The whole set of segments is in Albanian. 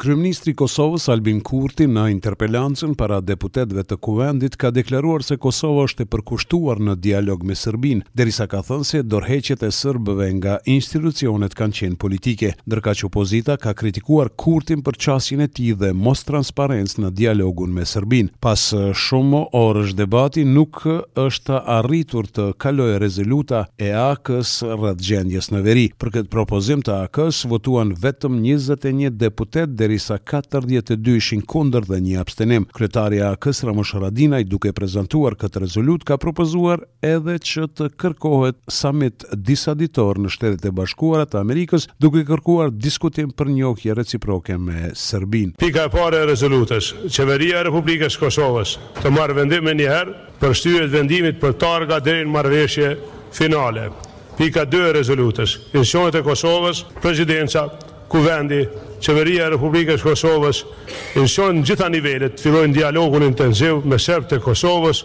Kryeministri i Kosovës, Albin Kurti, në interpelancën para deputetëve të Kuvendit ka deklaruar se Kosova është e përkushtuar në dialog me Serbinë, derisa ka thënë se dorëheqjet e serbëve nga institucionet kanë qenë politike. Ndërkaq opozita ka kritikuar Kurtin për qasjen e tij dhe mostransparencë në dialogun me Serbinë. Pas shumë orësh debati nuk është arritur të kalojë rezoluta e AAK-së rreth gjendjes në veri. Për këtë propozim të AAK-së votuan vetëm njëzet e një deputetë derisa katërdhjetë e dy ishin kundër dhe një abstenim. Kryetari i AAK-së Ramush Haradinaj duke prezantuar këtë rezolutë ka propozuar edhe që të kërkohet samit disaditor në Shtetet e Bashkuara të Amerikës, duke kërkuar diskutim për njohje reciproke me Serbinë. Pika e parë e rezolutës, Qeveria e Republikës së Kosovës të marrë vendim menjëherë për shtyje të vendimit për targa deri në marrëveshje finale. Pika dy e rezolutës, Institucionet e Kosovës, Presidenca, Kuvendi, Qeveria e Republikës së Kosovës, institucionet në gjitha nivelet të fillojnë dialogun intensiv me serbët e Kosovës,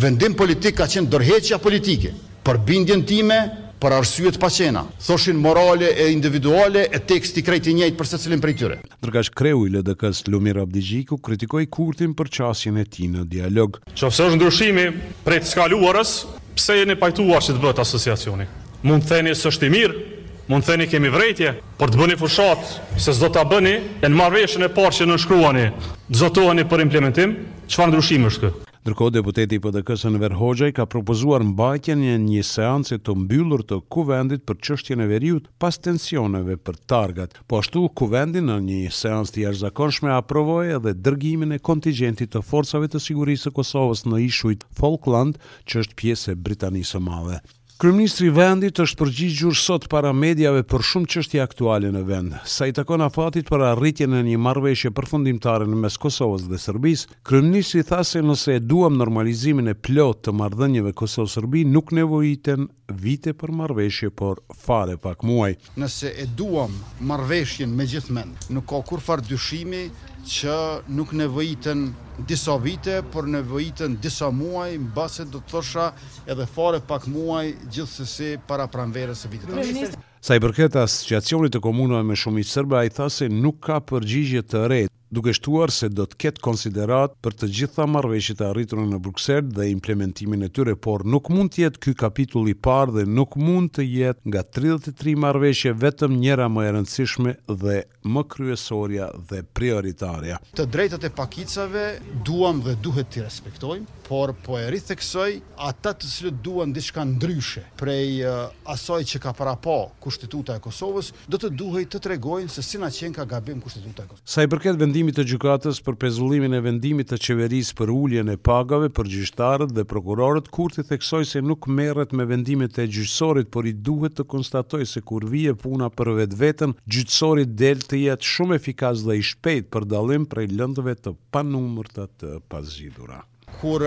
Vendim politik ka qenë dorëheqja politike, për bindjen time, për arsye të paqena, thoshin morale e individuale e teksti krejt i njëjtë për secilin prej tyre. Ndërkaq kreu i LDK-së, Lumir Abdixhiku kritikoi Kurtin për qasjen e tij në dialog. Qoftëse është ndryshimi prej së kaluarës, pse jeni pajtuar që të bëhet asociacioni? Mund të theni s'është i mirë, mund të theni kemi vërejtje, por të bëni fushatë se s'do ta bëni e në marrëveshjen e parë që nënshkruani të zotoheni për implementim, çfarë ndryshimi është ky? Ndërkohë deputeti i PDK-së Enver Hoxhaj ka propozuar mbajtjen e një seance të mbyllur të Kuvendit për çështjen e veriut pas tensioneve për targat. Po ashtu, Kuvendi në një seancë të jashtëzakonshme aprovoi edhe dërgimin e kontigjentit të Forcave të Sigurisë së Kosovës në Ishujt Falkland, që është pjesë e Britanisë së Madhe. Kryeministri i vendit është përgjigjur sot para mediave për shumë çështje aktuale në vend. Sa i takon afatit për arritjen e një marrëveshje përfundimtare në mes Kosovës dhe Serbisë, kryeministri tha se nëse e duam normalizimin e plotë të marrëdhënieve Kosovë-Serbi nuk nevojiten vite për marrëveshje por fare pak muaj. Nëse e duam marrëveshjen me gjithë mend, nuk ka kurrfarë dyshimi që nuk nevojiten disa vite, por nevojiten disa muaj, mbase do të thosha edhe fare pak muaj, gjithsesi para pranverës së vitit. Sa i përket Asociacionit të Komunave me Shumicë Sërbe, ai tha se nuk ka përgjigje të re. duke shtuar se do të ketë konsideratë për të gjitha marrëveshjet e arritura në Bruksel dhe implementimin e tyre, por nuk mund të jetë ky kapitull i parë dhe nuk mund të jetë nga tridhjetë e tri marrëveshje vetëm njëra më e rëndësishme dhe më kryesorja dhe prioritarja. Të drejtat e pakicave duam dhe duhet t'i respektojmë, por po e ritheksoj, ata të cilët duan diçka ndryshe prej asaj që ka para pa Kushtetuta e Kosovës, Do të duhej të tregojnë se si na qenka gabim Kushtetuta. Sa i përket vendimit të Gjykatës për pezullimin e vendimit të Qeverisë për uljen e pagave për gjyqtarët dhe prokurorët, Kurti theksoi se nuk merret me vendimet e gjyqësorit, por i duhet të konstatojë se kur vie puna për vetveten, gjyqësori del të jetë shumë efikas dhe i shpejtë, për dallim prej lëndëve të panumërta të pazgjidhura. Kur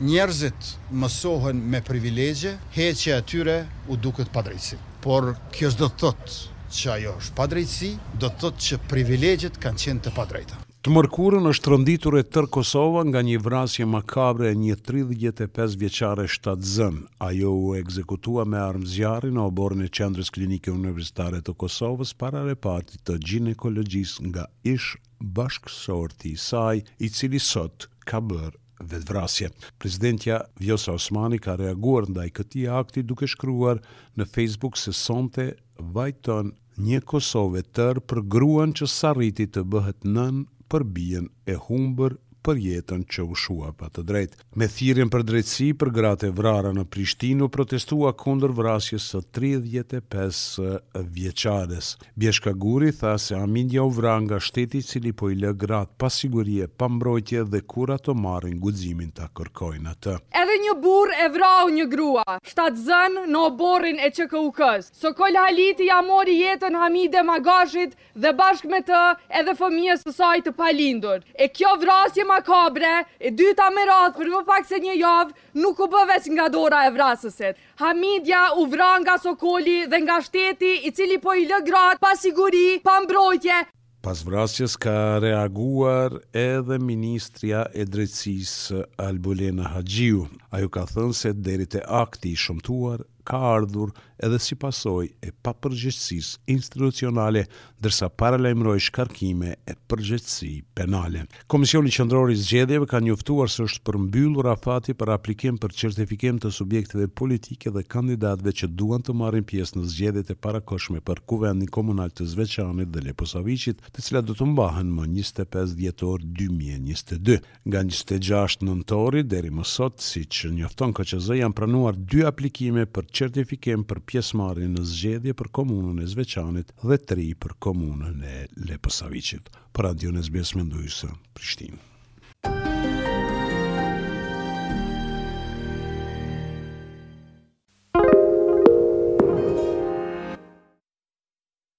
njerëzit mësohen me privilegje, heqja e tyre u duket padrejtësi. Por kjo s'do të thotë që ajo është padrejtësi, do të thotë që privilegjet kanë qenë të padrejta. Të mërkurën është tronditur e tërë Kosova nga një vrasje makabre e një tridhjetë e pesë vjeçare shtatzënë. Ajo u ekzekutua me armë zjarri në oborrin e Qendrës Klinike Universitare të Kosovës para repartit të gjinekologjisë nga ish bashkëshorti i saj, i cili sot ka bërë vetëvrasje. Presidentja Vjosa Osmani ka reaguar ndaj këtij akti duke shkruar në Facebook se sonte vajton një Kosovë e tërë për gruan që s'arriti të bëhet nënë për bijën e humbur për jetën që u shua padrejtë. Me thirrjen për drejtësi për gratë e vrara në Prishtinë u protestua kundër vrasjes së tridhjetë e pesë vjeçares. Bjeshka Guri tha se Hamidja u vra nga shteti i cili po i lë gratë pa siguri e pa mbrojtje dhe kur ato marrin guximin ta kërkojnë atë. Edhe një burrë e vrau një grua, shtatzënë në oborrin e QKUK-së. Sokol Haliti ia mori jetën Hamide Magashit dhe bashkë me të edhe fëmijës së saj të palindur. E kjo vrasje makabre, e dyta me radhë për më pak se një javë, nuk u bë veç nga dora e vrasësit. Hamidja u vra nga Sokoli dhe nga shteti, i cili po i lë gratë pa siguri, pa mbrojtje, Pas vrasjes ka reaguar edhe ministrja e Drejtësisë, Albulena Haxhiu. Ajo ka thënë se deri te akti i shëmtuar, ka ardhur edhe si pasojë e papërgjegjësisë institucionale, ndërsa paralajmëroi shkarkime e përgjegjësi penale. Komisioni Qendror i Zgjedhjeve ka njoftuar se është përmbyllur afati për aplikim për certifikim të subjekteve politike dhe kandidatëve që duan të marrin pjesë në zgjedhjet e parakohshme për Kuvendin Komunal të Zveçanit dhe Leposaviqit, të cilat do të mbahen më njëzet e pesë dhjetor dy mijë e njëzet e dy. Nga njëzet e gjashtë nëntori deri më sot, siç njofton KQZ, janë pranuar dy aplikime për certifikim për pjesëmarrje në zgjedhje për Komunën e Zveçanit dhe tri për Komunën e Leposaviqit. Për Radion SBS Mendu Hysa, Prishtinë.